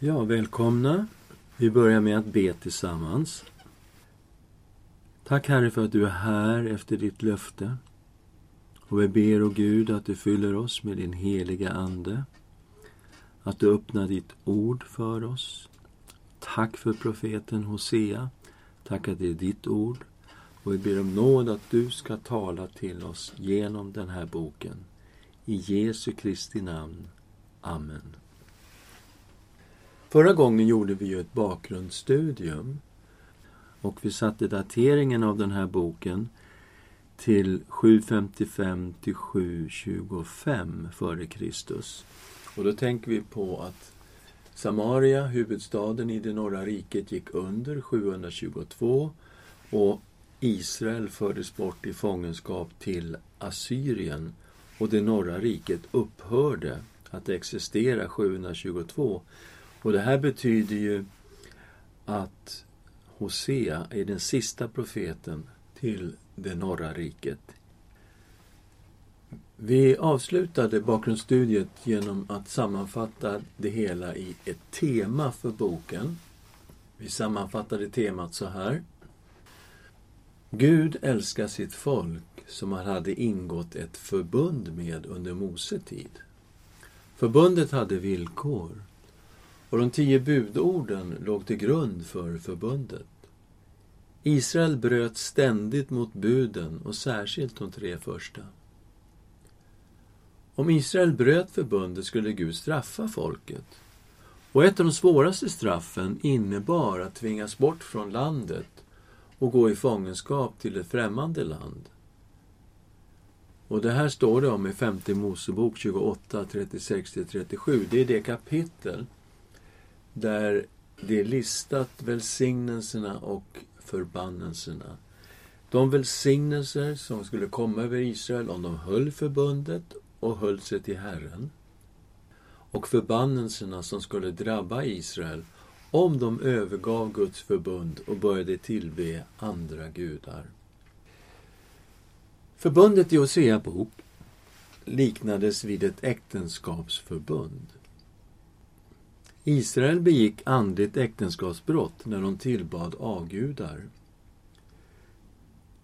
Ja, välkomna. Vi börjar med att be tillsammans. Tack Herre för att du är här efter ditt löfte. Och vi ber, o Gud, att du fyller oss med din heliga Ande. Att du öppnar ditt ord för oss. Tack för profeten Hosea. Tack att det är ditt ord. Och vi ber om nåd att du ska tala till oss genom den här boken. I Jesu Kristi namn. Amen. Förra gången gjorde vi ju ett bakgrundsstudium. Och vi satte dateringen av den här boken till 755 till 725 före Kristus. Och då tänker vi på att Samaria, huvudstaden i det norra riket, gick under 722 och Israel fördes bort i fångenskap till Assyrien. Och det norra riket upphörde att existera 722 och det här betyder ju att Hosea är den sista profeten till det norra riket. Vi avslutade bakgrundsstudiet genom att sammanfatta det hela i ett tema för boken. Vi sammanfattade temat så här. Gud älskar sitt folk som han hade ingått ett förbund med under Mose tid. Förbundet hade villkor. Och de tio budorden låg till grund för förbundet. Israel bröt ständigt mot buden och särskilt de tre första. Om Israel bröt förbundet skulle Gud straffa folket. Och ett av de svåraste straffen innebar att tvingas bort från landet och gå i fångenskap till ett främmande land. Och det här står det om i femte Mosebok 28, 36-37. Det är det kapitel där det är listat välsignelserna och förbannelserna. De välsignelser som skulle komma över Israel om de höll förbundet och höll sig till Herren. Och förbannelserna som skulle drabba Israel om de övergav Guds förbund och började tillbe andra gudar. Förbundet i Hosea bok liknades vid ett äktenskapsförbund. Israel begick andligt äktenskapsbrott när de tillbad avgudar.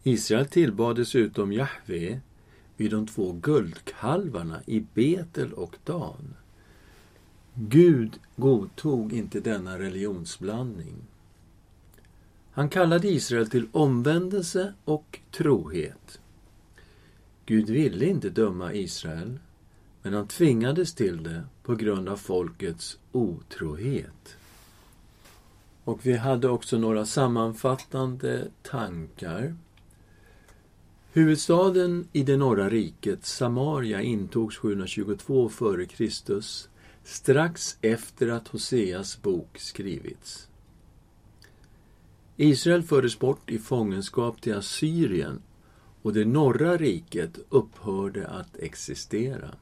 Israel tillbad dessutom Jahve vid de två guldkalvarna i Betel och Dan. Gud godtog inte denna religionsblandning. Han kallade Israel till omvändelse och trohet. Gud ville inte döma Israel, men han tvingades till det på grund av folkets otrohet. Och vi hade också några sammanfattande tankar. Huvudstaden i det norra riket, Samaria, intogs 722 f.Kr. strax efter att Hoseas bok skrivits. Israel fördes bort i fångenskap till Assyrien och det norra riket upphörde att existera.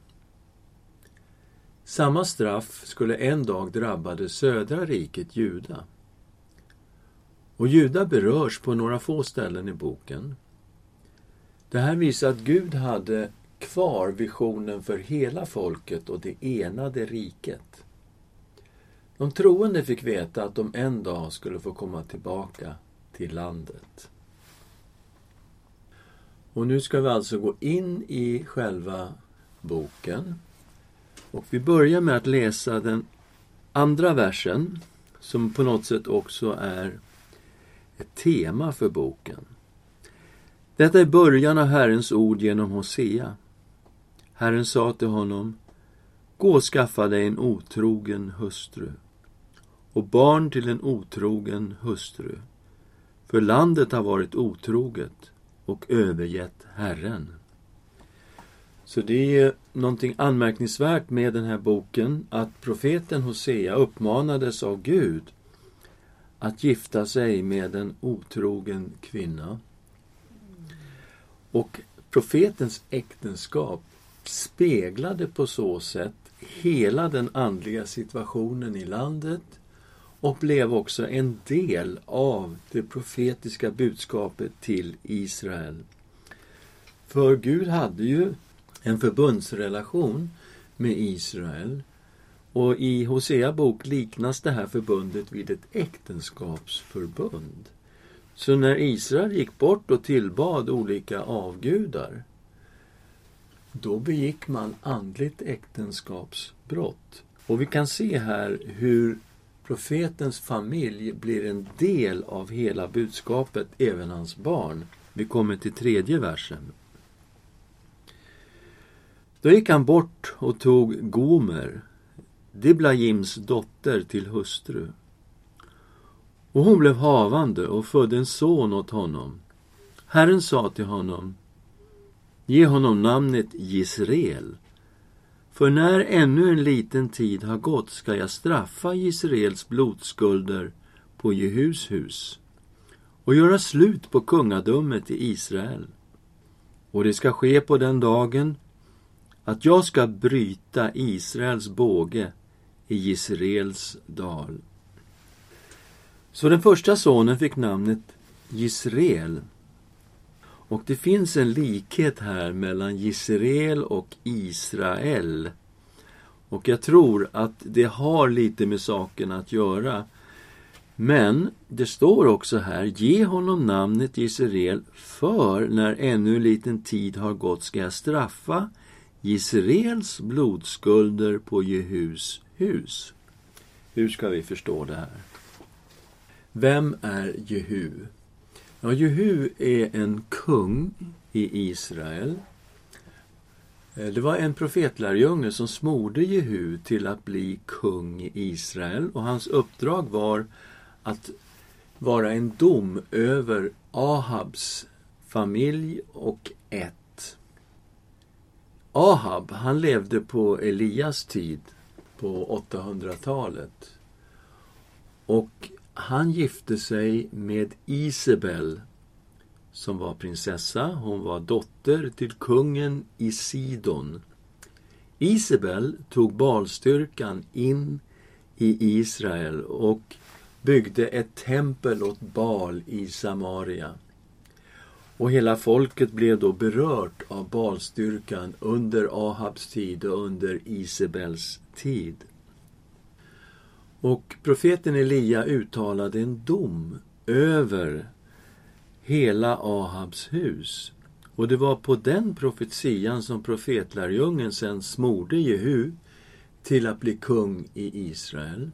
Samma straff skulle en dag drabba det södra riket Juda. Och Juda berörs på några få ställen i boken. Det här visar att Gud hade kvar visionen för hela folket och det enade riket. De troende fick veta att de en dag skulle få komma tillbaka till landet. Och nu ska vi alltså gå in i själva boken. Och vi börjar med att läsa den andra versen som på något sätt också är ett tema för boken. Detta är början av Herrens ord genom Hosea. Herren sa till honom Gå och skaffa dig en otrogen hustru och barn till en otrogen hustru. För landet har varit otroget och övergett Herren. Så det är någonting anmärkningsvärt med den här boken att profeten Hosea uppmanades av Gud att gifta sig med en otrogen kvinna. Och profetens äktenskap speglade på så sätt hela den andliga situationen i landet och blev också en del av det profetiska budskapet till Israel. För Gud hade ju en förbundsrelation med Israel Och i Hosea bok liknas det här förbundet vid ett äktenskapsförbund. Så när Israel gick bort och tillbad olika avgudar då begick man andligt äktenskapsbrott. Och vi kan se här hur profetens familj blir en del av hela budskapet, även hans barn. Vi kommer till tredje versen. Då gick han bort och tog Gomer, Diblajims dotter, till hustru. Och hon blev havande och födde en son åt honom. Herren sa till honom, ge honom namnet Jisrael. för när ännu en liten tid har gått ska jag straffa Jisreels blodskulder på Jehus hus och göra slut på kungadömet i Israel. Och det ska ske på den dagen att jag ska bryta Israels båge i Jisreels dal. Så den första sonen fick namnet Jisreel. Och det finns en likhet här mellan Jisreel och Israel. Och jag tror att det har lite med saken att göra. Men det står också här, ge honom namnet Jisreel, för när ännu en liten tid har gått ska jag straffa Israels blodskulder på Jehus hus. Hur ska vi förstå det här? Vem är Jehu? Ja, Jehu är en kung i Israel. Eh, det var en profetlärjunge som smorde Jehu till att bli kung i Israel och hans uppdrag var att vara en dom över Ahabs familj och ett. Ahab, han levde på Elias tid på 800-talet. Och han gifte sig med Isabel som var prinsessa. Hon var dotter till kungen i Sidon. Isabel tog balstyrkan in i Israel och byggde ett tempel åt Bal i Samaria. Och hela folket blev då berört av balstyrkan under Ahabs tid och under Isabels tid. Och profeten Elia uttalade en dom över hela Ahabs hus. Och det var på den profetian som profetlärjungen sen smorde Jehu till att bli kung i Israel.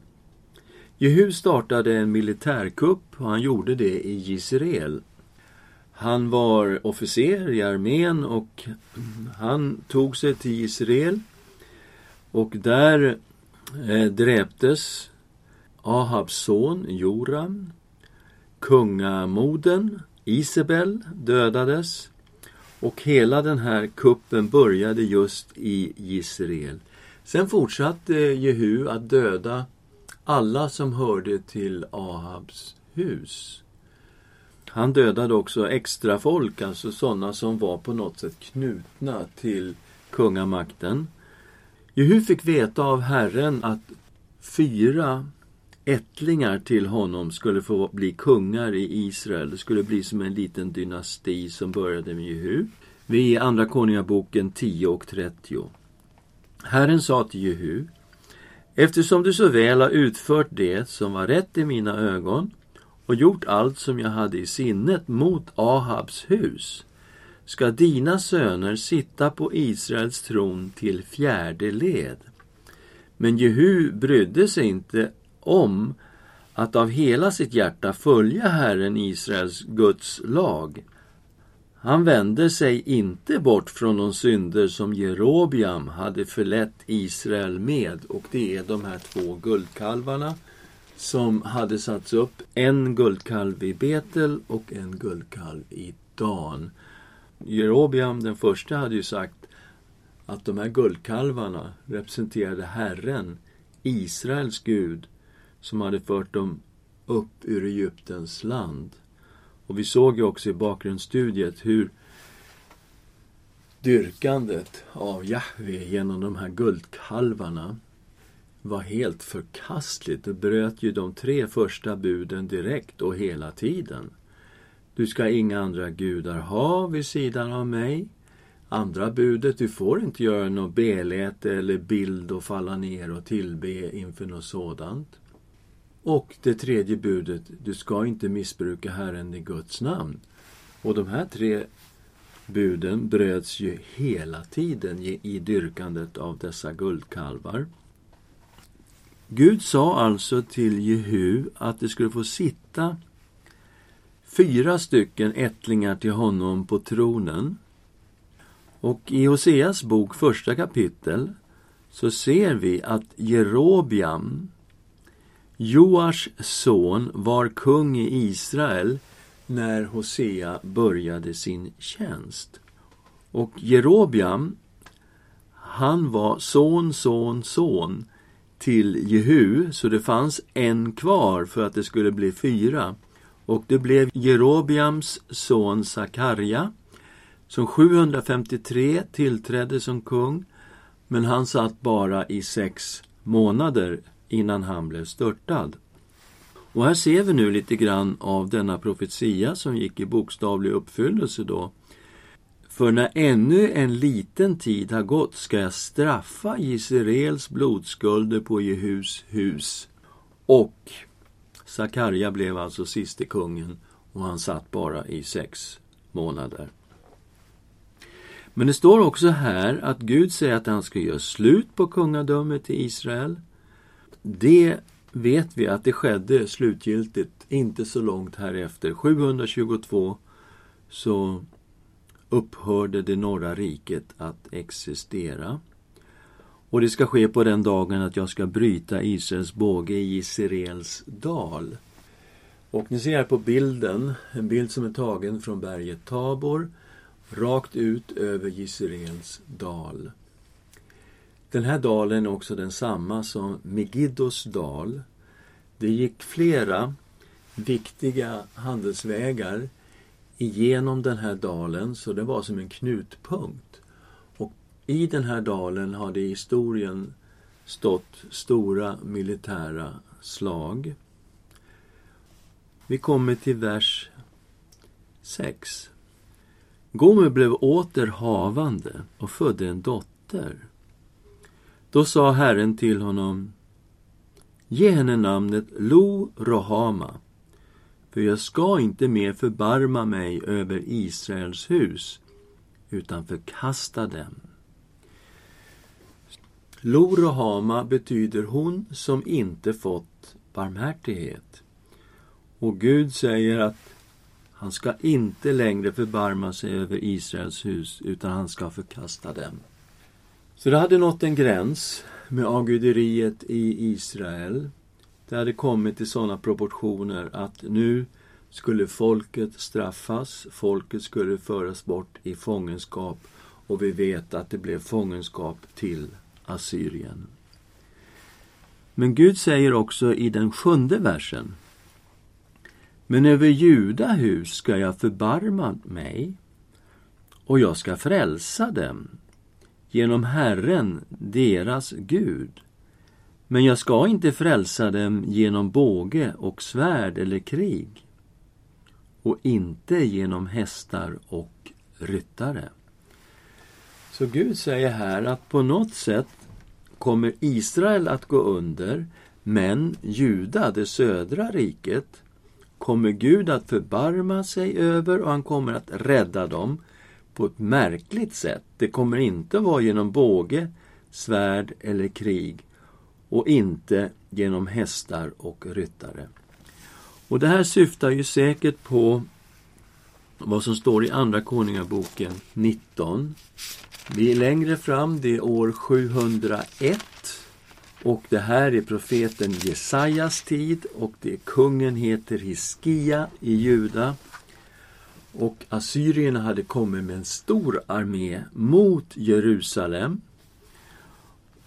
Jehu startade en militärkupp och han gjorde det i Jisrael. Han var officer i armén och han tog sig till Israel och där eh, dräptes Ahabs son Joram, kungamoden Isabel dödades och hela den här kuppen började just i Israel. Sen fortsatte Jehu att döda alla som hörde till Ahabs hus. Han dödade också extra folk, alltså sådana som var på något sätt knutna till kungamakten. Jehu fick veta av Herren att fyra ättlingar till honom skulle få bli kungar i Israel. Det skulle bli som en liten dynasti som började med Jehu. Vi är Andra Konungaboken 10 och 30. Herren sa till Jehu Eftersom du så väl har utfört det som var rätt i mina ögon och gjort allt som jag hade i sinnet mot Ahabs hus ska dina söner sitta på Israels tron till fjärde led. Men Jehu brydde sig inte om att av hela sitt hjärta följa Herren Israels Guds lag. Han vände sig inte bort från de synder som Jerobiam hade förlett Israel med och det är de här två guldkalvarna som hade satts upp, en guldkalv i Betel och en guldkalv i Dan. Jerobiam den första hade ju sagt att de här guldkalvarna representerade Herren, Israels Gud, som hade fört dem upp ur Egyptens land. Och vi såg ju också i bakgrundsstudiet hur dyrkandet av Jahve genom de här guldkalvarna var helt förkastligt. Det bröt ju de tre första buden direkt och hela tiden. Du ska inga andra gudar ha vid sidan av mig. andra budet, du får inte göra något beläte eller bild och falla ner och tillbe inför något sådant. Och det tredje budet, du ska inte missbruka Herren i Guds namn. Och de här tre buden bröts ju hela tiden i dyrkandet av dessa guldkalvar. Gud sa alltså till Jehu att det skulle få sitta fyra stycken ättlingar till honom på tronen. Och i Hoseas bok, första kapitel, så ser vi att Jerobiam, Joars son, var kung i Israel när Hosea började sin tjänst. Och Jerobiam, han var son, son, son till Jehu, så det fanns en kvar för att det skulle bli fyra. Och det blev Jerobiams son Sakarja som 753 tillträdde som kung, men han satt bara i sex månader innan han blev störtad. Och här ser vi nu lite grann av denna profetia som gick i bokstavlig uppfyllelse då. För när ännu en liten tid har gått ska jag straffa Israels blodskulder på Jehus hus. Och Sakarja blev alltså siste kungen och han satt bara i sex månader. Men det står också här att Gud säger att han ska göra slut på kungadömet i Israel. Det vet vi att det skedde slutgiltigt inte så långt härefter. 722 så upphörde det norra riket att existera. Och det ska ske på den dagen att jag ska bryta Israels båge i Israels dal. Och ni ser här på bilden, en bild som är tagen från berget Tabor, rakt ut över Gisraels dal. Den här dalen är också densamma som Megiddos dal. Det gick flera viktiga handelsvägar igenom den här dalen, så det var som en knutpunkt. Och i den här dalen har det i historien stått stora militära slag. Vi kommer till vers 6. Gomer blev åter havande och födde en dotter. Då sa Herren till honom Ge henne namnet Lo Rohama för jag ska inte mer förbarma mig över Israels hus utan förkasta dem. Lorohama betyder hon som inte fått barmhärtighet. Och Gud säger att han ska inte längre förbarma sig över Israels hus utan han ska förkasta dem. Så det hade nått en gräns med avguderiet i Israel. Det hade kommit till sådana proportioner att nu skulle folket straffas, folket skulle föras bort i fångenskap och vi vet att det blev fångenskap till Assyrien. Men Gud säger också i den sjunde versen Men över Juda hus ska jag förbarma mig och jag ska frälsa dem genom Herren, deras Gud. Men jag ska inte frälsa dem genom båge och svärd eller krig och inte genom hästar och ryttare. Så Gud säger här att på något sätt kommer Israel att gå under men Juda, det södra riket, kommer Gud att förbarma sig över och han kommer att rädda dem på ett märkligt sätt. Det kommer inte vara genom båge, svärd eller krig och inte genom hästar och ryttare. Och det här syftar ju säkert på vad som står i Andra Konungaboken 19. Vi är längre fram, det är år 701. Och det här är profeten Jesajas tid och det kungen heter Hiskia i Juda. Och assyrierna hade kommit med en stor armé mot Jerusalem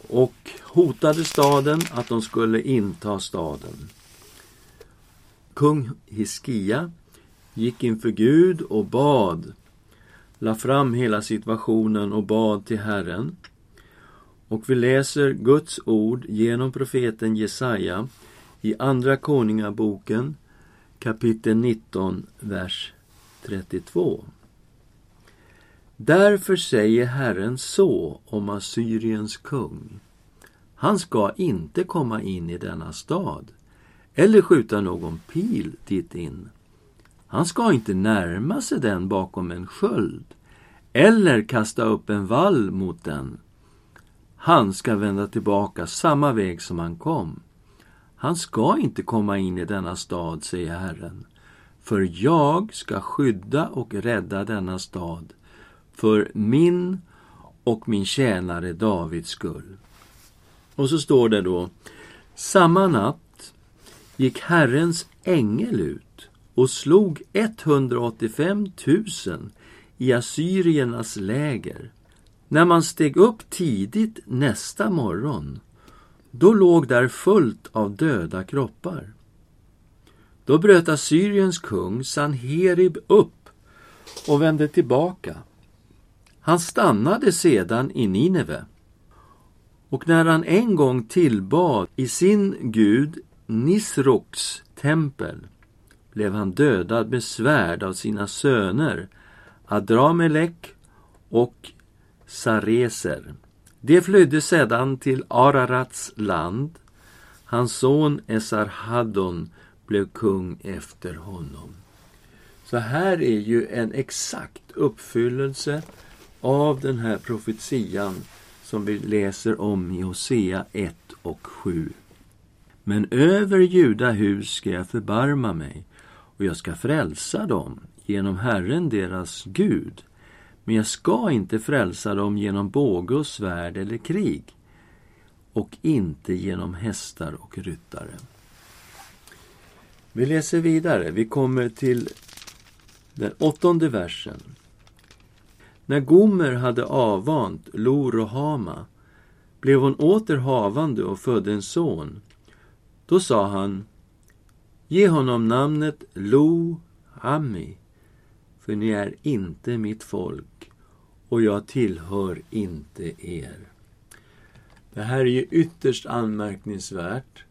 och hotade staden att de skulle inta staden. Kung Hiskia gick inför Gud och bad, la fram hela situationen och bad till Herren. Och vi läser Guds ord genom profeten Jesaja i Andra Konungaboken kapitel 19, vers 32. Därför säger Herren så om Assyriens kung. Han ska inte komma in i denna stad eller skjuta någon pil dit in. Han ska inte närma sig den bakom en sköld eller kasta upp en vall mot den. Han ska vända tillbaka samma väg som han kom. Han ska inte komma in i denna stad, säger Herren, för jag ska skydda och rädda denna stad för min och min tjänare Davids skull. Och så står det då, samma natt gick Herrens ängel ut och slog 185 000 i assyriernas läger. När man steg upp tidigt nästa morgon, då låg där fullt av döda kroppar. Då bröt Assyriens kung Sanherib upp och vände tillbaka. Han stannade sedan i Nineve. Och när han en gång tillbad i sin gud Nisroks tempel blev han dödad med svärd av sina söner Adramelek och Sareser. De flydde sedan till Ararats land. Hans son Esarhaddon blev kung efter honom. Så här är ju en exakt uppfyllelse av den här profetian som vi läser om i Hosea 1 och 7. Men över Judahus ska jag förbarma mig och jag ska frälsa dem genom Herren deras Gud. Men jag ska inte frälsa dem genom båge och svärd eller krig och inte genom hästar och ryttare. Vi läser vidare. Vi kommer till den åttonde versen. När Gomer hade avvant Lo Hama blev hon åter havande och födde en son. Då sa han Ge honom namnet Lo Ami för ni är inte mitt folk och jag tillhör inte er. Det här är ju ytterst anmärkningsvärt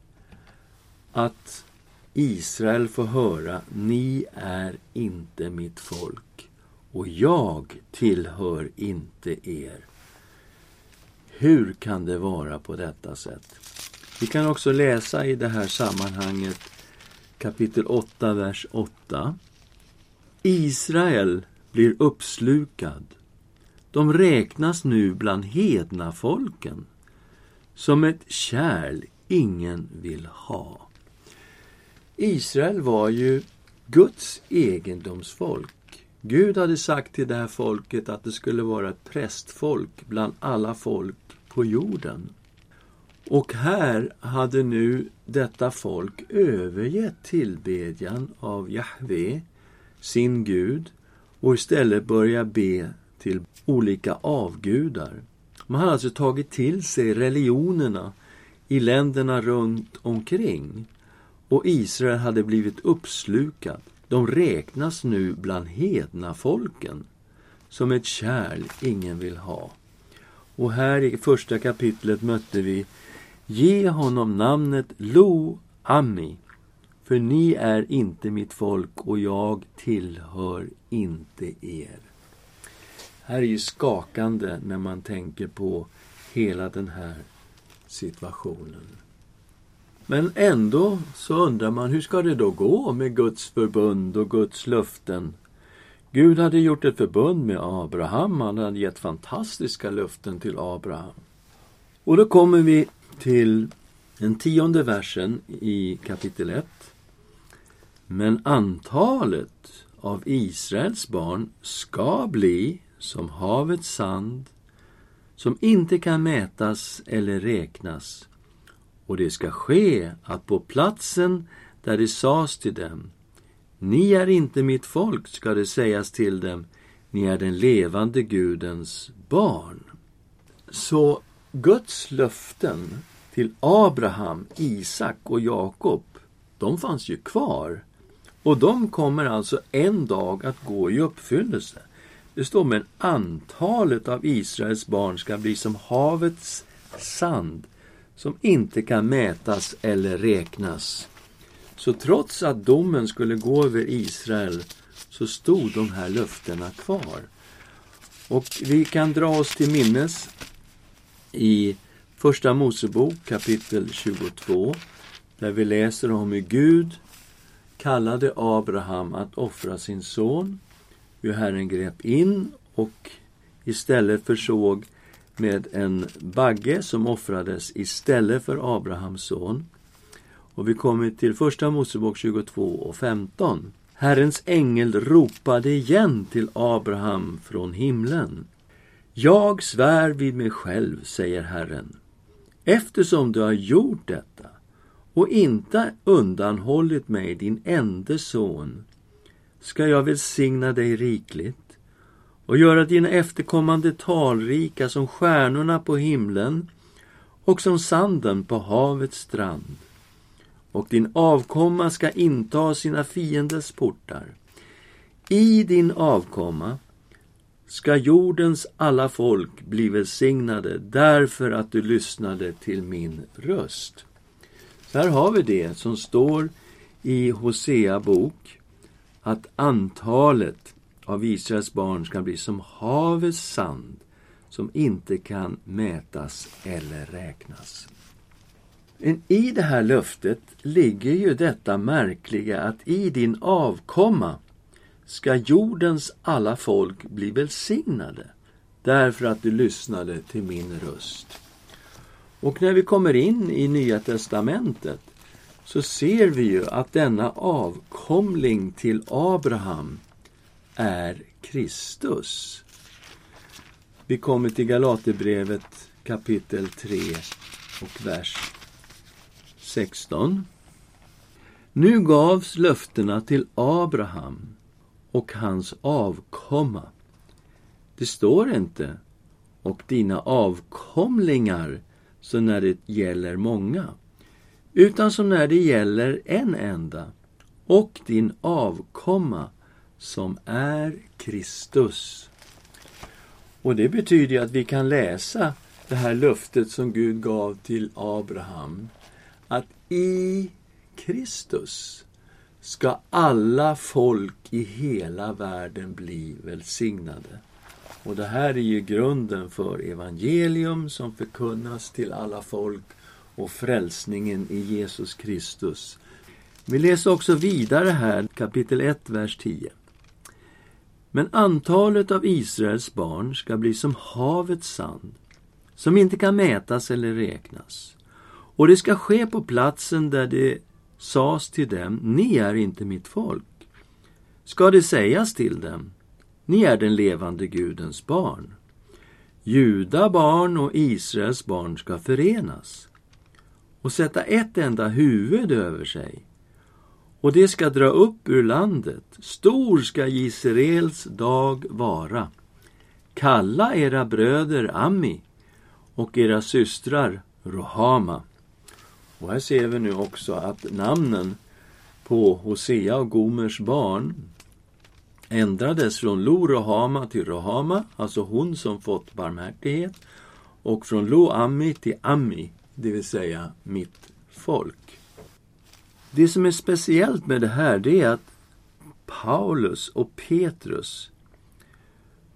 att Israel får höra ni är inte mitt folk och jag tillhör inte er. Hur kan det vara på detta sätt? Vi kan också läsa i det här sammanhanget kapitel 8, vers 8. Israel blir uppslukad. De räknas nu bland hedna folken som ett kärl ingen vill ha. Israel var ju Guds egendomsfolk. Gud hade sagt till det här folket att det skulle vara ett prästfolk bland alla folk på jorden. Och här hade nu detta folk övergett tillbedjan av Jahve, sin Gud, och istället börjat be till olika avgudar. Man hade alltså tagit till sig religionerna i länderna runt omkring och Israel hade blivit uppslukat de räknas nu bland hedna folken som ett kärl ingen vill ha. Och här i första kapitlet mötte vi Ge honom namnet Lo Ami, för ni är inte mitt folk och jag tillhör inte er. Här är ju skakande när man tänker på hela den här situationen. Men ändå så undrar man, hur ska det då gå med Guds förbund och Guds löften? Gud hade gjort ett förbund med Abraham, han hade gett fantastiska löften till Abraham. Och då kommer vi till den tionde versen i kapitel 1. Men antalet av Israels barn ska bli som havets sand, som inte kan mätas eller räknas. Och det ska ske att på platsen där det sades till dem, ni är inte mitt folk, ska det sägas till dem, ni är den levande Gudens barn. Så Guds löften till Abraham, Isak och Jakob, de fanns ju kvar. Och de kommer alltså en dag att gå i uppfyllelse. Det står men antalet av Israels barn ska bli som havets sand som inte kan mätas eller räknas. Så trots att domen skulle gå över Israel så stod de här löftena kvar. Och vi kan dra oss till minnes i Första Mosebok kapitel 22 där vi läser om hur Gud kallade Abraham att offra sin son. Hur Herren grep in och istället försåg med en bagge som offrades istället för Abrahams son. Och vi kommer till Första Mosebok 22 och 15. Herrens ängel ropade igen till Abraham från himlen. Jag svär vid mig själv, säger Herren, eftersom du har gjort detta och inte undanhållit mig din enda son ska jag välsigna dig rikligt och göra dina efterkommande talrika som stjärnorna på himlen och som sanden på havets strand. Och din avkomma ska inta sina fienders portar. I din avkomma ska jordens alla folk bli välsignade därför att du lyssnade till min röst. Så här har vi det som står i Hosea bok att antalet av Israels barn ska bli som havets sand som inte kan mätas eller räknas. Men i det här löftet ligger ju detta märkliga att i din avkomma ska jordens alla folk bli välsignade därför att du lyssnade till min röst. Och när vi kommer in i Nya testamentet så ser vi ju att denna avkomling till Abraham är Kristus. Vi kommer till Galaterbrevet kapitel 3 och vers 16. Nu gavs löftena till Abraham och hans avkomma. Det står inte och dina avkomlingar så när det gäller många, utan som när det gäller en enda och din avkomma som är Kristus. Och det betyder att vi kan läsa det här löftet som Gud gav till Abraham. Att i Kristus ska alla folk i hela världen bli välsignade. Och det här är ju grunden för evangelium som förkunnas till alla folk och frälsningen i Jesus Kristus. Vi läser också vidare här, kapitel 1, vers 10. Men antalet av Israels barn ska bli som havets sand, som inte kan mätas eller räknas. Och det ska ske på platsen där det sades till dem, ni är inte mitt folk. Ska det sägas till dem, ni är den levande Gudens barn. Juda barn och Israels barn ska förenas och sätta ett enda huvud över sig. Och det ska dra upp ur landet. Stor ska Israels dag vara. Kalla era bröder Ami och era systrar Rohama. Och här ser vi nu också att namnen på Hosea och Gomers barn ändrades från Lo Rohama till Rohama, alltså hon som fått barmhärtighet, och från Lo Ami till Ami, det vill säga mitt folk. Det som är speciellt med det här, det är att Paulus och Petrus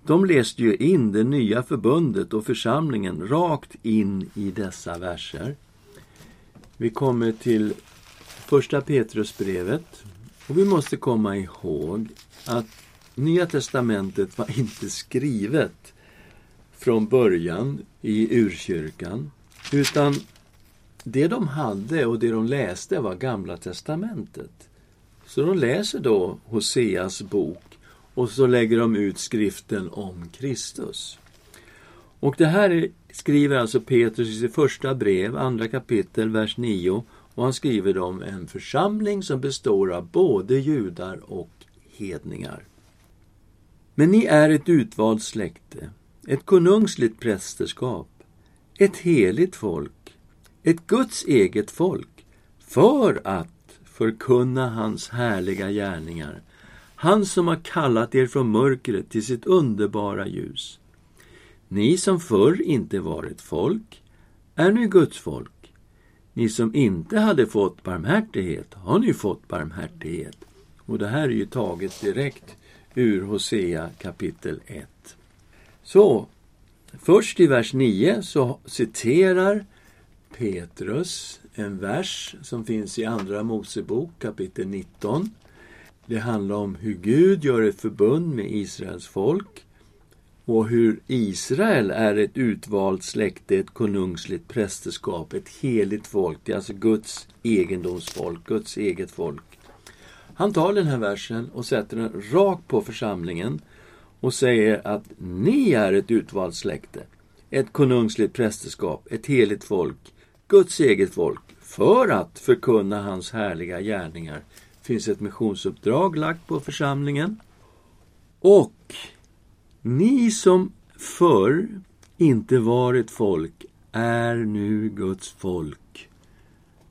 de läste ju in det nya förbundet och församlingen rakt in i dessa verser. Vi kommer till första Petrusbrevet och vi måste komma ihåg att Nya testamentet var inte skrivet från början i urkyrkan, utan det de hade och det de läste var Gamla testamentet. Så de läser då Hoseas bok och så lägger de ut skriften om Kristus. Och det här skriver alltså Petrus i sitt första brev, andra kapitel, vers 9. Och han skriver om en församling som består av både judar och hedningar. Men ni är ett utvalt släkte, ett konungsligt prästerskap, ett heligt folk, ett Guds eget folk, för att förkunna hans härliga gärningar, han som har kallat er från mörkret till sitt underbara ljus. Ni som förr inte varit folk är nu Guds folk. Ni som inte hade fått barmhärtighet har nu fått barmhärtighet. Och det här är ju taget direkt ur Hosea kapitel 1. Så, först i vers 9 så citerar Petrus en vers som finns i Andra Mosebok kapitel 19. Det handlar om hur Gud gör ett förbund med Israels folk och hur Israel är ett utvalt släkte, ett konungsligt prästerskap, ett heligt folk. Det är alltså Guds egendomsfolk, Guds eget folk. Han tar den här versen och sätter den rakt på församlingen och säger att ni är ett utvalt släkte, ett konungsligt prästerskap, ett heligt folk, Guds eget folk, för att förkunna hans härliga gärningar. Det finns ett missionsuppdrag lagt på församlingen. Och ni som förr inte var ett folk är nu Guds folk.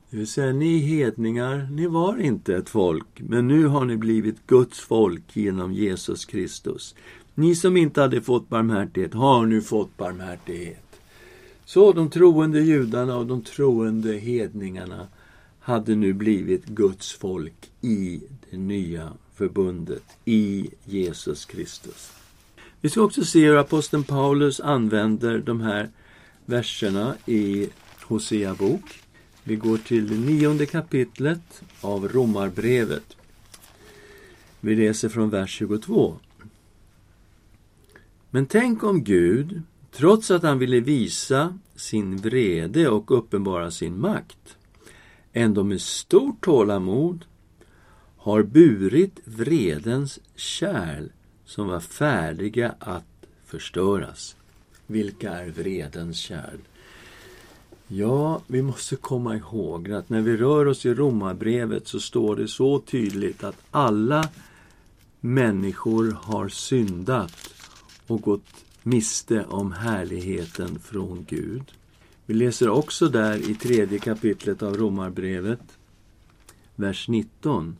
Det vill säga, ni hedningar, ni var inte ett folk, men nu har ni blivit Guds folk genom Jesus Kristus. Ni som inte hade fått barmhärtighet har nu fått barmhärtighet. Så de troende judarna och de troende hedningarna hade nu blivit Guds folk i det nya förbundet, i Jesus Kristus. Vi ska också se hur aposteln Paulus använder de här verserna i Hosea bok. Vi går till det nionde kapitlet av Romarbrevet. Vi läser från vers 22. Men tänk om Gud, trots att han ville visa sin vrede och uppenbara sin makt, ändå med stort tålamod har burit vredens kärl som var färdiga att förstöras. Vilka är vredens kärl? Ja, vi måste komma ihåg att när vi rör oss i Romarbrevet så står det så tydligt att alla människor har syndat och gått miste om härligheten från Gud. Vi läser också där i tredje kapitlet av Romarbrevet, vers 19.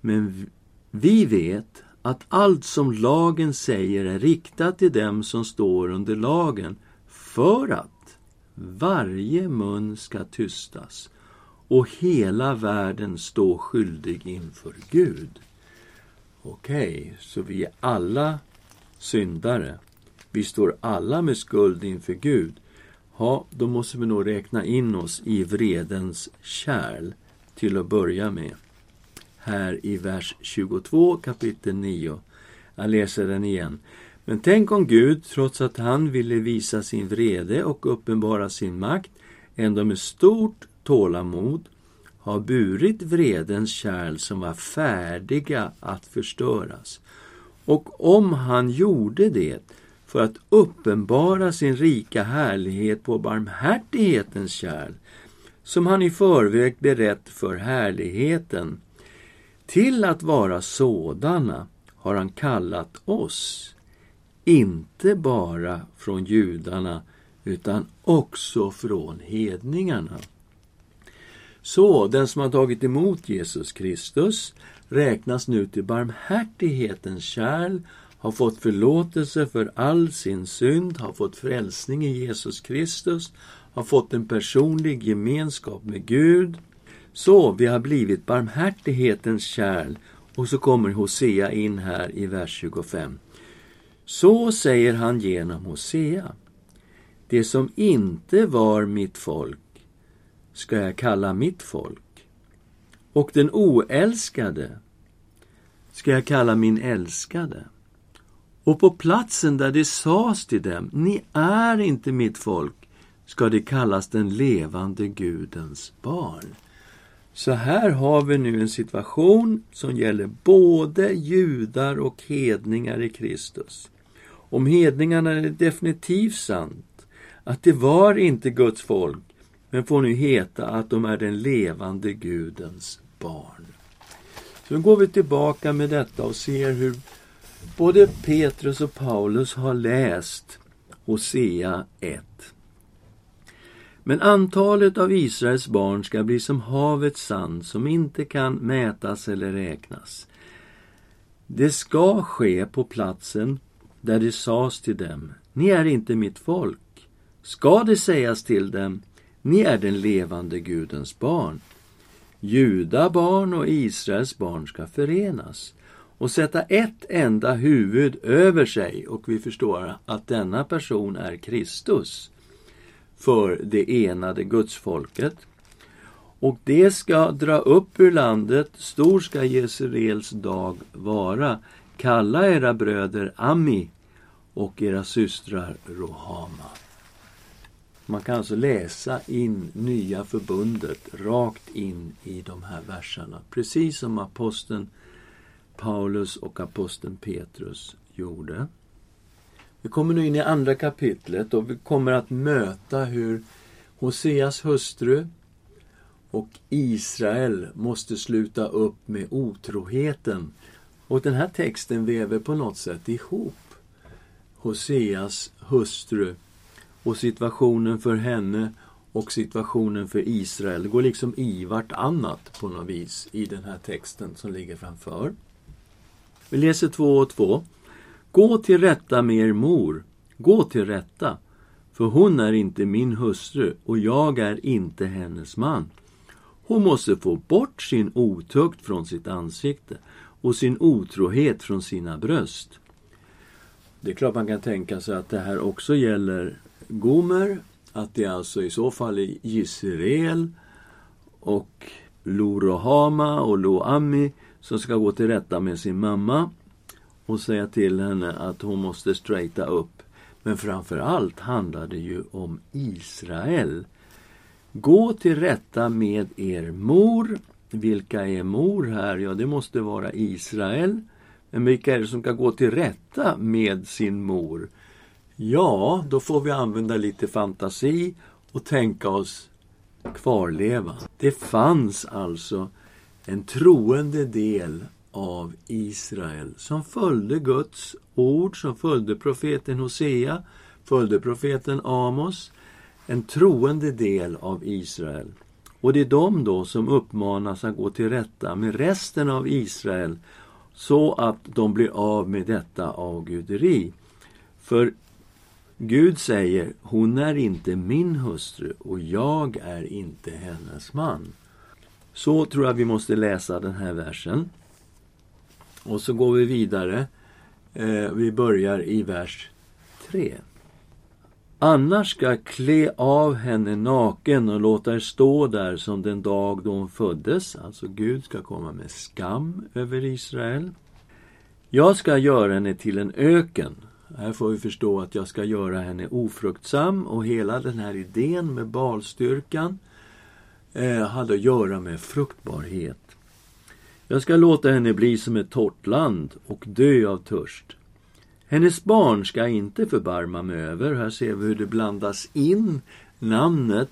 Men vi vet att allt som lagen säger är riktat till dem som står under lagen för att varje mun ska tystas och hela världen stå skyldig inför Gud. Okej, okay, så vi är alla syndare. Vi står alla med skuld inför Gud. Ja, då måste vi nog räkna in oss i vredens kärl till att börja med här i vers 22 kapitel 9. Jag läser den igen. Men tänk om Gud, trots att han ville visa sin vrede och uppenbara sin makt, ändå med stort tålamod har burit vredens kärl som var färdiga att förstöras. Och om han gjorde det för att uppenbara sin rika härlighet på barmhärtighetens kärl, som han i förväg berett för härligheten, till att vara sådana har han kallat oss, inte bara från judarna utan också från hedningarna. Så den som har tagit emot Jesus Kristus räknas nu till barmhärtighetens kärl, har fått förlåtelse för all sin synd, har fått frälsning i Jesus Kristus, har fått en personlig gemenskap med Gud, så vi har blivit barmhärtighetens kärl. Och så kommer Hosea in här i vers 25. Så säger han genom Hosea. Det som inte var mitt folk ska jag kalla mitt folk. Och den oälskade ska jag kalla min älskade. Och på platsen där det sades till dem, ni är inte mitt folk, ska det kallas den levande Gudens barn. Så här har vi nu en situation som gäller både judar och hedningar i Kristus. Om hedningarna är det definitivt sant att det var inte Guds folk, men får nu heta att de är den levande Gudens barn. Så nu går vi tillbaka med detta och ser hur både Petrus och Paulus har läst Hosea 1. Men antalet av Israels barn ska bli som havets sand som inte kan mätas eller räknas. Det ska ske på platsen där det sades till dem, ni är inte mitt folk. Ska det sägas till dem, ni är den levande Gudens barn. Juda barn och Israels barn ska förenas och sätta ett enda huvud över sig och vi förstår att denna person är Kristus för det enade gudsfolket. Och det ska dra upp ur landet, stor ska Jesraels dag vara. Kalla era bröder Ami och era systrar Rohama. Man kan alltså läsa in Nya förbundet rakt in i de här verserna. Precis som aposteln Paulus och aposteln Petrus gjorde. Vi kommer nu in i andra kapitlet och vi kommer att möta hur Hoseas hustru och Israel måste sluta upp med otroheten. Och den här texten väver på något sätt ihop Hoseas hustru och situationen för henne och situationen för Israel. Det går liksom i vartannat på något vis i den här texten som ligger framför. Vi läser två och två. Gå till rätta med er mor, gå till rätta, för hon är inte min hustru och jag är inte hennes man. Hon måste få bort sin otukt från sitt ansikte och sin otrohet från sina bröst. Det är klart man kan tänka sig att det här också gäller Gomer, att det alltså i så fall är Jisrael och Lorohama och Loami, som ska gå till rätta med sin mamma och säga till henne att hon måste straighta upp. Men framför allt handlar det ju om Israel. Gå till rätta med er mor. Vilka är mor här? Ja, det måste vara Israel. Men vilka är det som ska gå till rätta med sin mor? Ja, då får vi använda lite fantasi och tänka oss kvarleva. Det fanns alltså en troende del av Israel som följde Guds ord, som följde profeten Hosea, följde profeten Amos, en troende del av Israel. Och det är de då som uppmanas att gå till rätta med resten av Israel så att de blir av med detta avguderi. För Gud säger, hon är inte min hustru och jag är inte hennes man. Så tror jag vi måste läsa den här versen. Och så går vi vidare. Eh, vi börjar i vers 3. Annars ska klä av henne naken och låta er stå där som den dag då hon föddes. Alltså Gud ska komma med skam över Israel. Jag ska göra henne till en öken. Här får vi förstå att jag ska göra henne ofruktsam och hela den här idén med balstyrkan Eh, hade att göra med fruktbarhet. Jag ska låta henne bli som ett torrt land och dö av törst. Hennes barn ska jag inte förbarma mig över. Här ser vi hur det blandas in namnet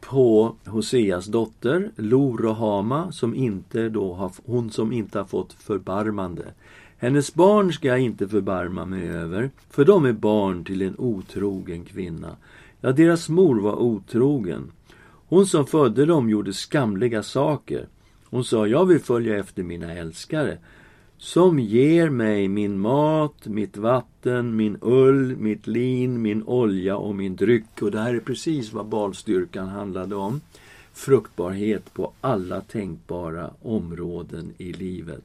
på Hoseas dotter, Lorohama, som inte då har, hon som inte har fått förbarmande. Hennes barn ska jag inte förbarma mig över, för de är barn till en otrogen kvinna. Ja, deras mor var otrogen. Hon som födde dem gjorde skamliga saker. Hon sa, jag vill följa efter mina älskare som ger mig min mat, mitt vatten, min ull, mitt lin, min olja och min dryck. Och det här är precis vad balstyrkan handlade om. Fruktbarhet på alla tänkbara områden i livet.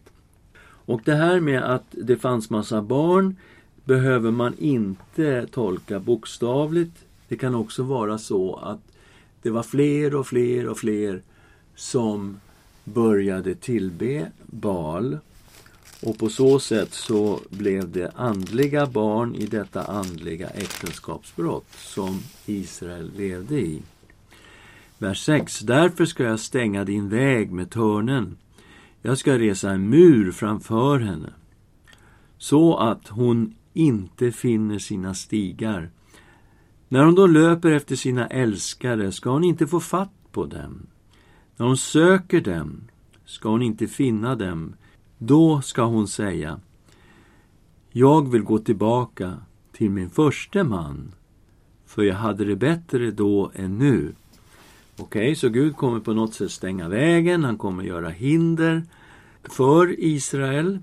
Och det här med att det fanns massa barn behöver man inte tolka bokstavligt. Det kan också vara så att det var fler och fler och fler som började tillbe Baal. Och på så sätt så blev det andliga barn i detta andliga äktenskapsbrott som Israel levde i. Vers 6. Därför ska jag stänga din väg med törnen. Jag ska resa en mur framför henne så att hon inte finner sina stigar. När hon då löper efter sina älskare ska hon inte få fatt på dem. När hon söker dem ska hon inte finna dem. Då ska hon säga Jag vill gå tillbaka till min första man för jag hade det bättre då än nu. Okej, okay, så Gud kommer på något sätt stänga vägen, han kommer göra hinder för Israel.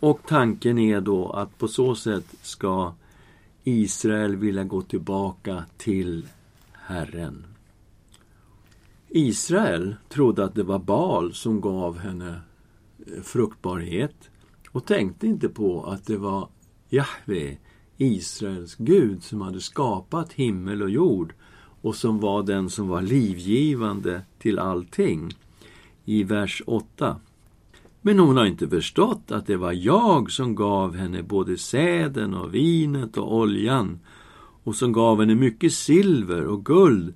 Och tanken är då att på så sätt ska Israel vilja gå tillbaka till Herren. Israel trodde att det var Baal som gav henne eh, fruktbarhet och tänkte inte på att det var Jahve, Israels Gud, som hade skapat himmel och jord och som var den som var livgivande till allting. I vers 8. Men hon har inte förstått att det var jag som gav henne både säden och vinet och oljan och som gav henne mycket silver och guld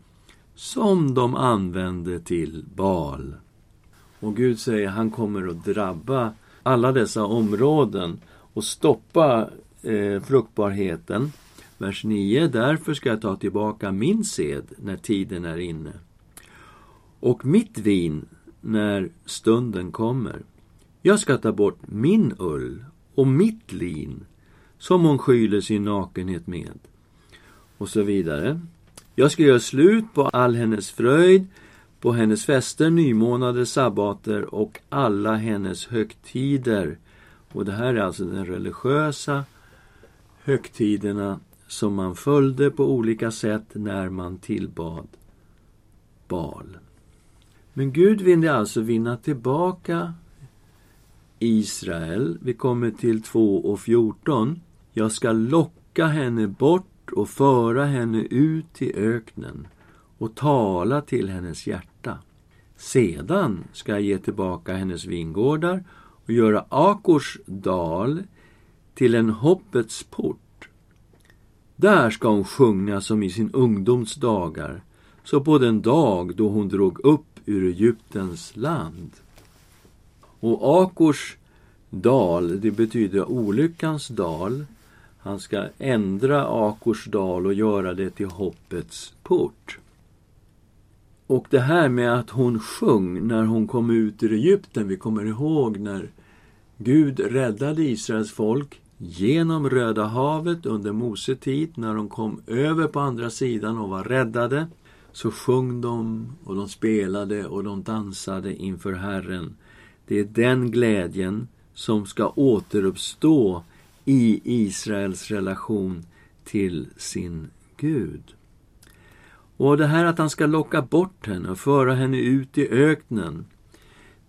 som de använde till bal. Och Gud säger han kommer att drabba alla dessa områden och stoppa eh, fruktbarheten. Vers 9. Därför ska jag ta tillbaka min sed när tiden är inne och mitt vin när stunden kommer. Jag ska ta bort min ull och mitt lin som hon skyler sin nakenhet med. Och så vidare. Jag ska göra slut på all hennes fröjd, på hennes fester, nymånader, sabbater och alla hennes högtider. Och det här är alltså den religiösa högtiderna som man följde på olika sätt när man tillbad Bal. Men Gud ville alltså vinna tillbaka Israel. Vi kommer till 2 och 14. Jag ska locka henne bort och föra henne ut i öknen och tala till hennes hjärta. Sedan ska jag ge tillbaka hennes vingårdar och göra Akors dal till en hoppets port. Där ska hon sjunga som i sin ungdoms dagar, så på den dag då hon drog upp ur Egyptens land. Och Akors dal, det betyder olyckans dal. Han ska ändra Akors dal och göra det till hoppets port. Och det här med att hon sjöng när hon kom ut ur Egypten, vi kommer ihåg när Gud räddade Israels folk genom Röda havet under Mose tid, när de kom över på andra sidan och var räddade, så sjöng de och de spelade och de dansade inför Herren. Det är den glädjen som ska återuppstå i Israels relation till sin Gud. Och det här att han ska locka bort henne och föra henne ut i öknen,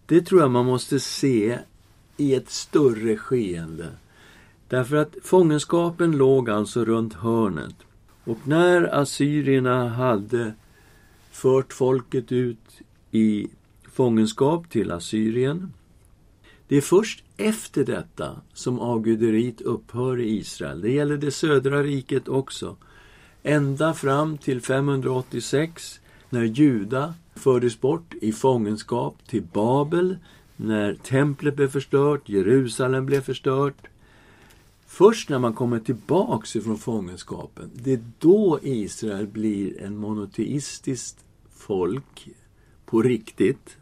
det tror jag man måste se i ett större skeende. Därför att fångenskapen låg alltså runt hörnet. Och när assyrierna hade fört folket ut i fångenskap till Assyrien. Det är först efter detta som avguderiet upphör i Israel. Det gäller det södra riket också. Ända fram till 586 när Juda fördes bort i fångenskap till Babel, när templet blev förstört, Jerusalem blev förstört. Först när man kommer tillbaks ifrån fångenskapen, det är då Israel blir en monoteistiskt folk på riktigt.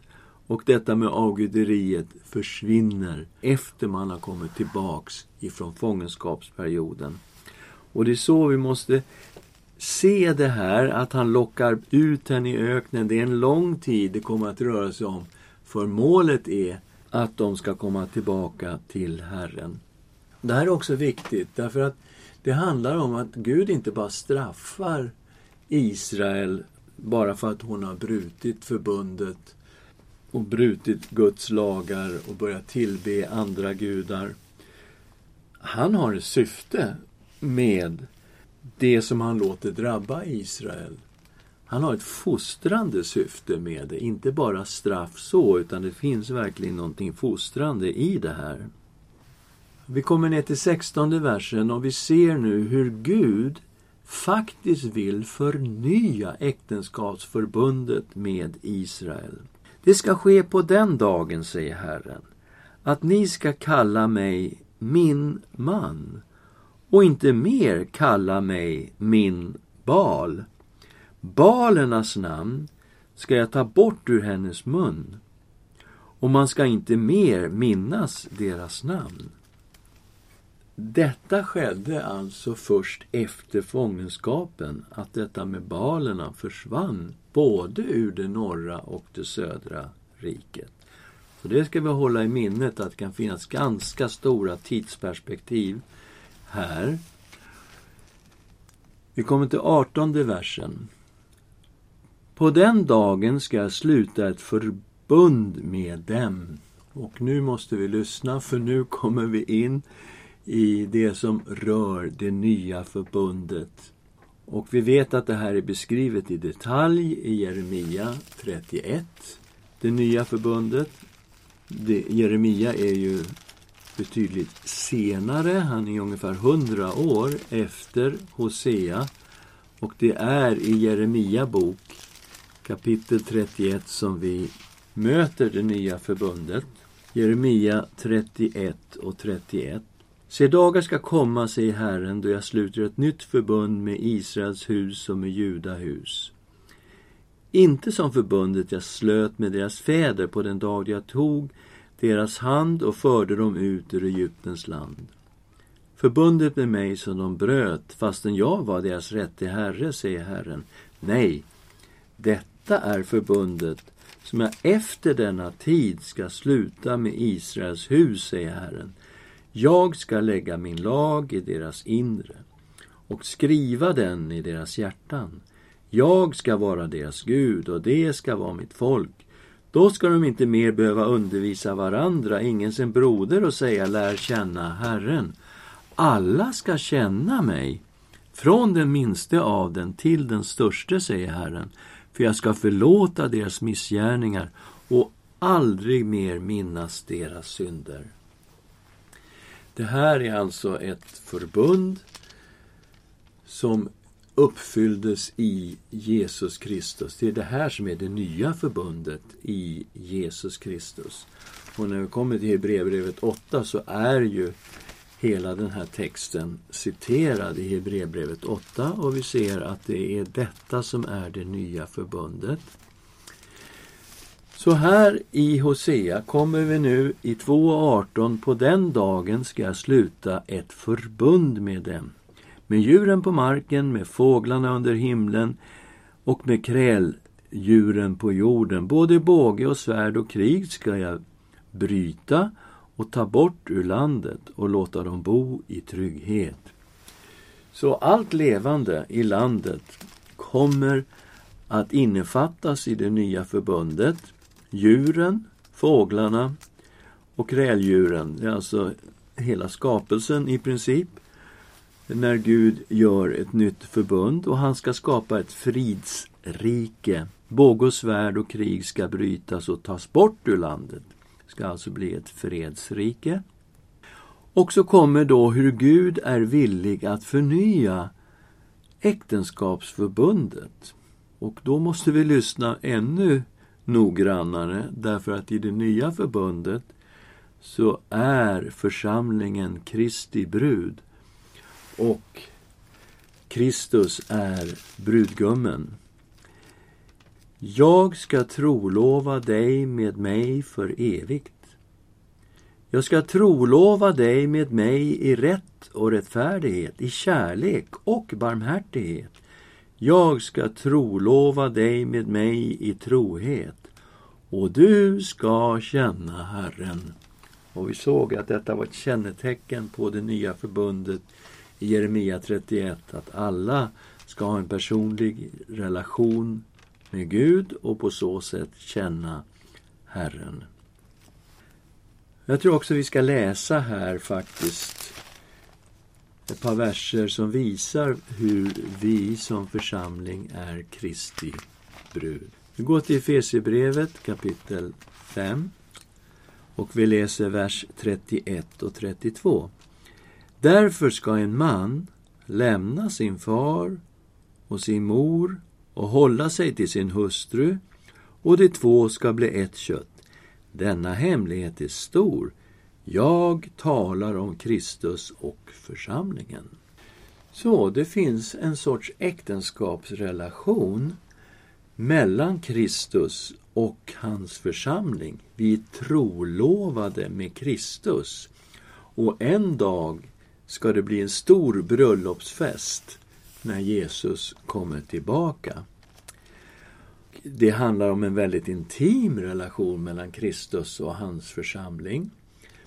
Och detta med avguderiet försvinner efter man har kommit tillbaks ifrån fångenskapsperioden. Och det är så vi måste se det här, att han lockar ut henne i öknen. Det är en lång tid det kommer att röra sig om. För målet är att de ska komma tillbaka till Herren. Det här är också viktigt därför att det handlar om att Gud inte bara straffar Israel bara för att hon har brutit förbundet och brutit Guds lagar och börjat tillbe andra gudar. Han har ett syfte med det som han låter drabba Israel. Han har ett fostrande syfte med det, inte bara straff så, utan det finns verkligen någonting fostrande i det här. Vi kommer ner till sextonde versen och vi ser nu hur Gud faktiskt vill förnya äktenskapsförbundet med Israel. Det ska ske på den dagen, säger Herren, att ni ska kalla mig min man och inte mer kalla mig min bal. Balernas namn ska jag ta bort ur hennes mun och man ska inte mer minnas deras namn. Detta skedde alltså först efter fångenskapen, att detta med balerna försvann både ur det norra och det södra riket. Så det ska vi hålla i minnet att det kan finnas ganska stora tidsperspektiv här. Vi kommer till artonde versen. På den dagen ska jag sluta ett förbund med dem Och nu måste vi lyssna för nu kommer vi in i det som rör det nya förbundet. Och vi vet att det här är beskrivet i detalj i Jeremia 31. Det nya förbundet. Det, Jeremia är ju betydligt senare. Han är ungefär hundra år efter Hosea. Och det är i Jeremia bok kapitel 31 som vi möter det nya förbundet. Jeremia 31 och 31. Se, dagar ska komma, säger Herren, då jag sluter ett nytt förbund med Israels hus och med Juda hus. Inte som förbundet jag slöt med deras fäder på den dag jag tog deras hand och förde dem ut ur Egyptens land. Förbundet med mig som de bröt, fastän jag var deras rätte herre, säger Herren. Nej, detta är förbundet som jag efter denna tid ska sluta med Israels hus, säger Herren. Jag ska lägga min lag i deras inre och skriva den i deras hjärtan. Jag ska vara deras Gud och det ska vara mitt folk. Då ska de inte mer behöva undervisa varandra, ingen sin broder och säga lär känna Herren. Alla ska känna mig, från den minste av den till den störste, säger Herren, för jag ska förlåta deras missgärningar och aldrig mer minnas deras synder. Det här är alltså ett förbund som uppfylldes i Jesus Kristus. Det är det här som är det nya förbundet i Jesus Kristus. Och när vi kommer till Hebreerbrevet 8 så är ju hela den här texten citerad i Hebreerbrevet 8 och vi ser att det är detta som är det nya förbundet. Så här i Hosea kommer vi nu i 2.18 på den dagen ska jag sluta ett förbund med dem. Med djuren på marken, med fåglarna under himlen och med kräldjuren på jorden. Både båge och svärd och krig ska jag bryta och ta bort ur landet och låta dem bo i trygghet. Så allt levande i landet kommer att innefattas i det nya förbundet. Djuren, fåglarna och kräldjuren, det är alltså hela skapelsen i princip. När Gud gör ett nytt förbund och han ska skapa ett fridsrike. Båge och svärd och krig ska brytas och tas bort ur landet Det ska alltså bli ett fredsrike. Och så kommer då hur Gud är villig att förnya äktenskapsförbundet. Och då måste vi lyssna ännu noggrannare därför att i det nya förbundet så är församlingen Kristi brud och Kristus är brudgummen. Jag ska trolova dig med mig för evigt. Jag ska trolova dig med mig i rätt och rättfärdighet, i kärlek och barmhärtighet. Jag ska trolova dig med mig i trohet, och du ska känna Herren. Och vi såg att detta var ett kännetecken på det nya förbundet i Jeremia 31, att alla ska ha en personlig relation med Gud och på så sätt känna Herren. Jag tror också vi ska läsa här faktiskt ett par verser som visar hur vi som församling är Kristi brud. Vi går till Efesierbrevet kapitel 5 och vi läser vers 31 och 32. Därför ska en man lämna sin far och sin mor och hålla sig till sin hustru och de två ska bli ett kött. Denna hemlighet är stor. Jag talar om Kristus och församlingen. Så det finns en sorts äktenskapsrelation mellan Kristus och hans församling. Vi är trolovade med Kristus. Och en dag ska det bli en stor bröllopsfest när Jesus kommer tillbaka. Det handlar om en väldigt intim relation mellan Kristus och hans församling.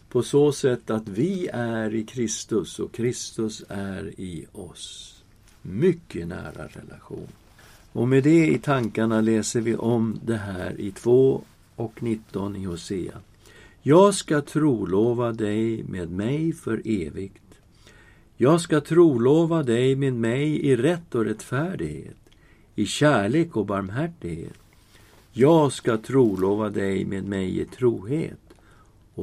På så sätt att vi är i Kristus och Kristus är i oss. Mycket nära relation. Och med det i tankarna läser vi om det här i 2 och 19 i Hosea. Jag ska trolova dig med mig för evigt. Jag ska trolova dig med mig i rätt och rättfärdighet, i kärlek och barmhärtighet. Jag ska trolova dig med mig i trohet,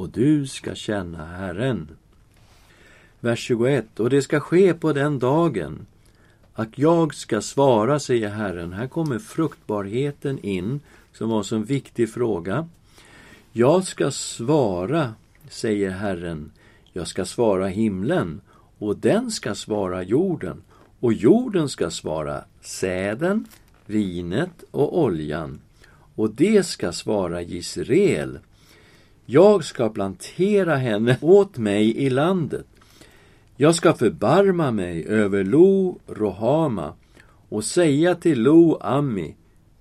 och du ska känna Herren. Vers 21. Och det ska ske på den dagen att jag ska svara, säger Herren. Här kommer fruktbarheten in, som var en så viktig fråga. Jag ska svara, säger Herren. Jag ska svara himlen, och den ska svara jorden, och jorden ska svara säden, vinet och oljan, och det ska svara Israel. Jag ska plantera henne åt mig i landet. Jag ska förbarma mig över Lo Rohama och säga till Lo Ammi,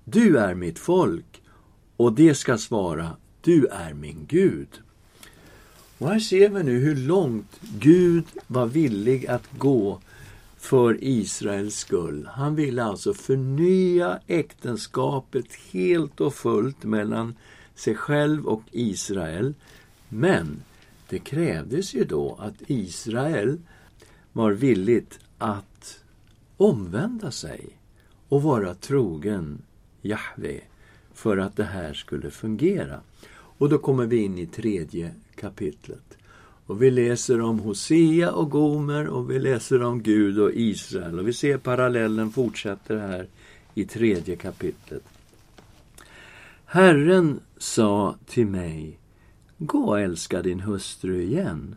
du är mitt folk, och det ska svara, du är min Gud. Och här ser vi nu hur långt Gud var villig att gå för Israels skull. Han ville alltså förnya äktenskapet helt och fullt mellan sig själv och Israel. Men det krävdes ju då att Israel var villigt att omvända sig och vara trogen Jahve för att det här skulle fungera. Och då kommer vi in i tredje kapitlet. Och vi läser om Hosea och Gomer och vi läser om Gud och Israel. Och vi ser parallellen fortsätter här i tredje kapitlet. Herren sa till mig, gå och älska din hustru igen,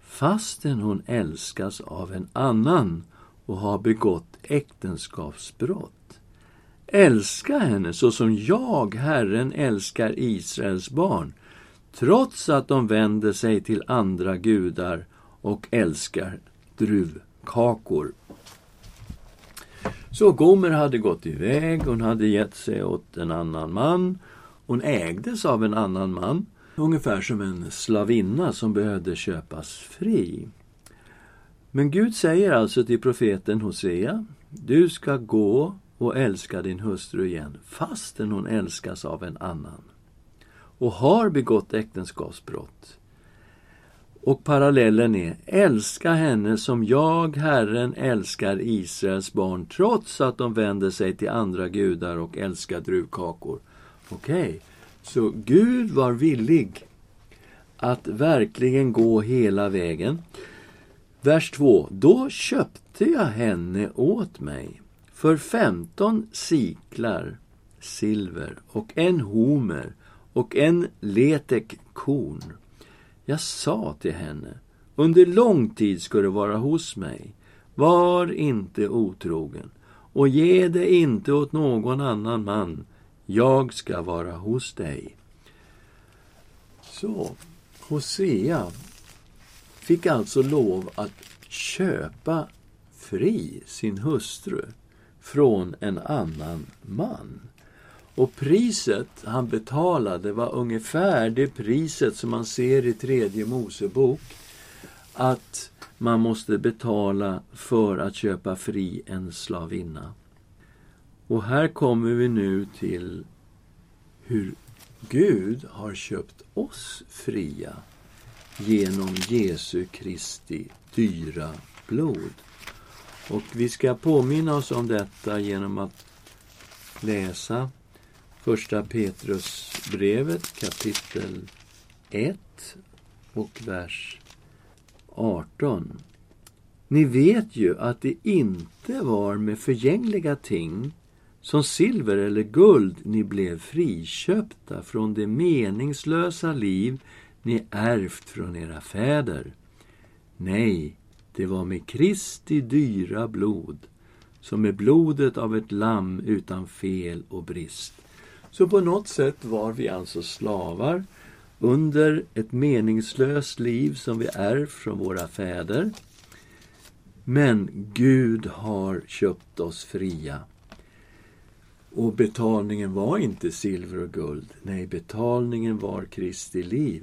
fastän hon älskas av en annan och har begått äktenskapsbrott. Älska henne så som jag, Herren, älskar Israels barn, trots att de vänder sig till andra gudar och älskar druvkakor. Så Gomer hade gått iväg, hon hade gett sig åt en annan man. Hon ägdes av en annan man, ungefär som en slavinna som behövde köpas fri. Men Gud säger alltså till profeten Hosea, du ska gå och älska din hustru igen, fastän hon älskas av en annan och har begått äktenskapsbrott. Och parallellen är, älska henne som jag, Herren, älskar Israels barn trots att de vänder sig till andra gudar och älskar druvkakor. Okej, okay. så Gud var villig att verkligen gå hela vägen. Vers 2. Då köpte jag henne åt mig för femton siklar silver och en homer och en letek korn. Jag sa till henne, under lång tid ska du vara hos mig. Var inte otrogen och ge det inte åt någon annan man. Jag ska vara hos dig. Så, Hosea fick alltså lov att köpa fri sin hustru från en annan man. Och priset han betalade var ungefär det priset som man ser i tredje Mosebok att man måste betala för att köpa fri en slavinna. Och här kommer vi nu till hur Gud har köpt oss fria genom Jesu Kristi dyra blod. Och vi ska påminna oss om detta genom att läsa Första Petrusbrevet kapitel 1 och vers 18. Ni vet ju att det inte var med förgängliga ting som silver eller guld ni blev friköpta från det meningslösa liv ni ärvt från era fäder. Nej, det var med Kristi dyra blod, som med blodet av ett lamm utan fel och brist. Så på något sätt var vi alltså slavar under ett meningslöst liv som vi ärvt från våra fäder. Men Gud har köpt oss fria. Och betalningen var inte silver och guld. Nej, betalningen var Kristi liv.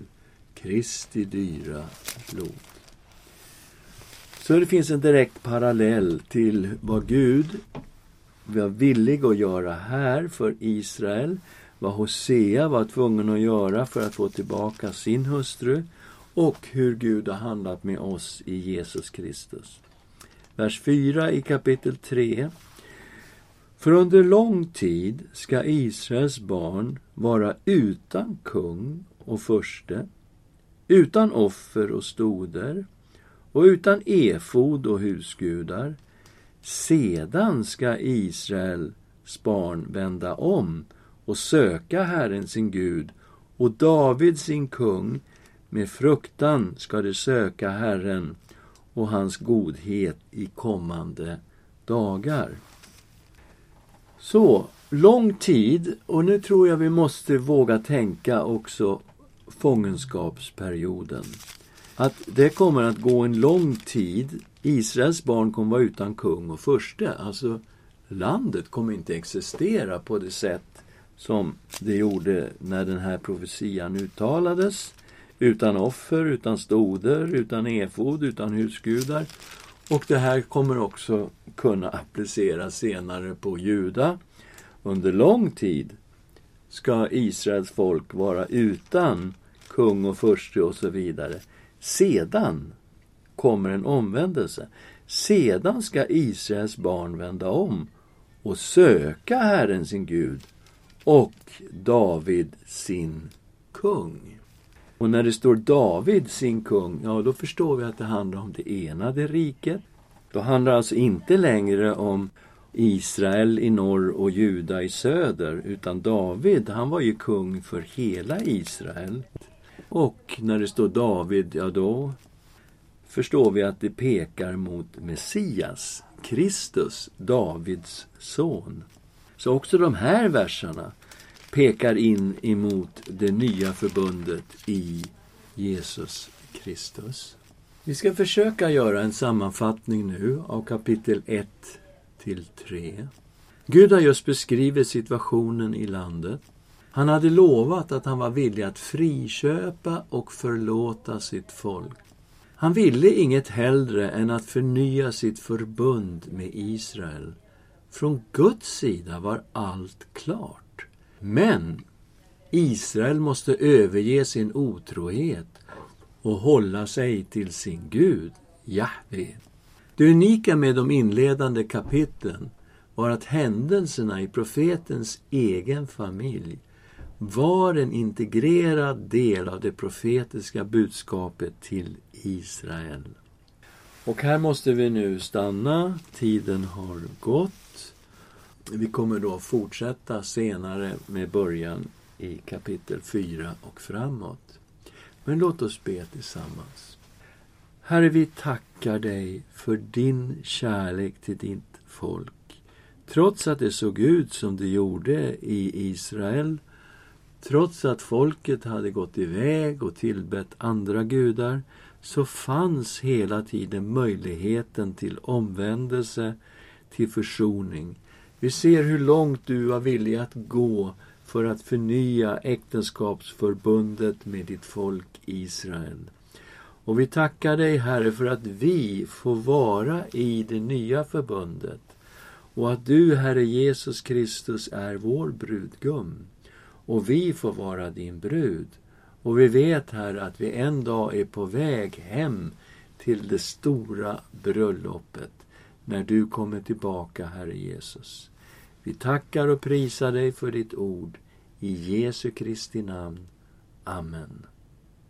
Kristi dyra blod. Så det finns en direkt parallell till vad Gud var villig att göra här för Israel vad Hosea var tvungen att göra för att få tillbaka sin hustru och hur Gud har handlat med oss i Jesus Kristus. Vers 4 i kapitel 3. För under lång tid ska Israels barn vara utan kung och förste, utan offer och stoder och utan efod och husgudar. Sedan ska Israels barn vända om och söka Herren sin Gud och David sin kung. Med fruktan ska de söka Herren och hans godhet i kommande dagar. Så, lång tid, och nu tror jag vi måste våga tänka också fångenskapsperioden. Att det kommer att gå en lång tid. Israels barn kommer vara utan kung och furste. Alltså, landet kommer inte existera på det sätt som det gjorde när den här profetian uttalades. Utan offer, utan stoder, utan efod, utan husgudar. Och det här kommer också kunna appliceras senare på Juda. Under lång tid ska Israels folk vara utan kung och furste och så vidare. Sedan kommer en omvändelse. Sedan ska Israels barn vända om och söka Herren sin Gud och David sin kung. Och när det står David sin kung, ja då förstår vi att det handlar om det enade riket. Då handlar det alltså inte längre om Israel i norr och Juda i söder, utan David, han var ju kung för hela Israel. Och när det står David, ja då förstår vi att det pekar mot Messias, Kristus, Davids son. Så också de här verserna pekar in emot det nya förbundet i Jesus Kristus. Vi ska försöka göra en sammanfattning nu av kapitel 1 till 3. Gud har just beskrivit situationen i landet. Han hade lovat att han var villig att friköpa och förlåta sitt folk. Han ville inget hellre än att förnya sitt förbund med Israel. Från Guds sida var allt klart. Men Israel måste överge sin otrohet och hålla sig till sin Gud, Jahve. Det unika med de inledande kapitlen var att händelserna i profetens egen familj var en integrerad del av det profetiska budskapet till Israel. Och här måste vi nu stanna. Tiden har gått. Vi kommer då fortsätta senare med början i kapitel 4 och framåt. Men låt oss be tillsammans. Herre, vi tackar dig för din kärlek till ditt folk. Trots att det såg ut som det gjorde i Israel Trots att folket hade gått iväg och tillbett andra gudar så fanns hela tiden möjligheten till omvändelse, till försoning. Vi ser hur långt du var villig att gå för att förnya äktenskapsförbundet med ditt folk Israel. Och vi tackar dig, Herre, för att vi får vara i det nya förbundet och att du, Herre Jesus Kristus, är vår brudgum och vi får vara din brud. Och vi vet, Herre, att vi en dag är på väg hem till det stora bröllopet när du kommer tillbaka, Herre Jesus. Vi tackar och prisar dig för ditt ord. I Jesu Kristi namn. Amen.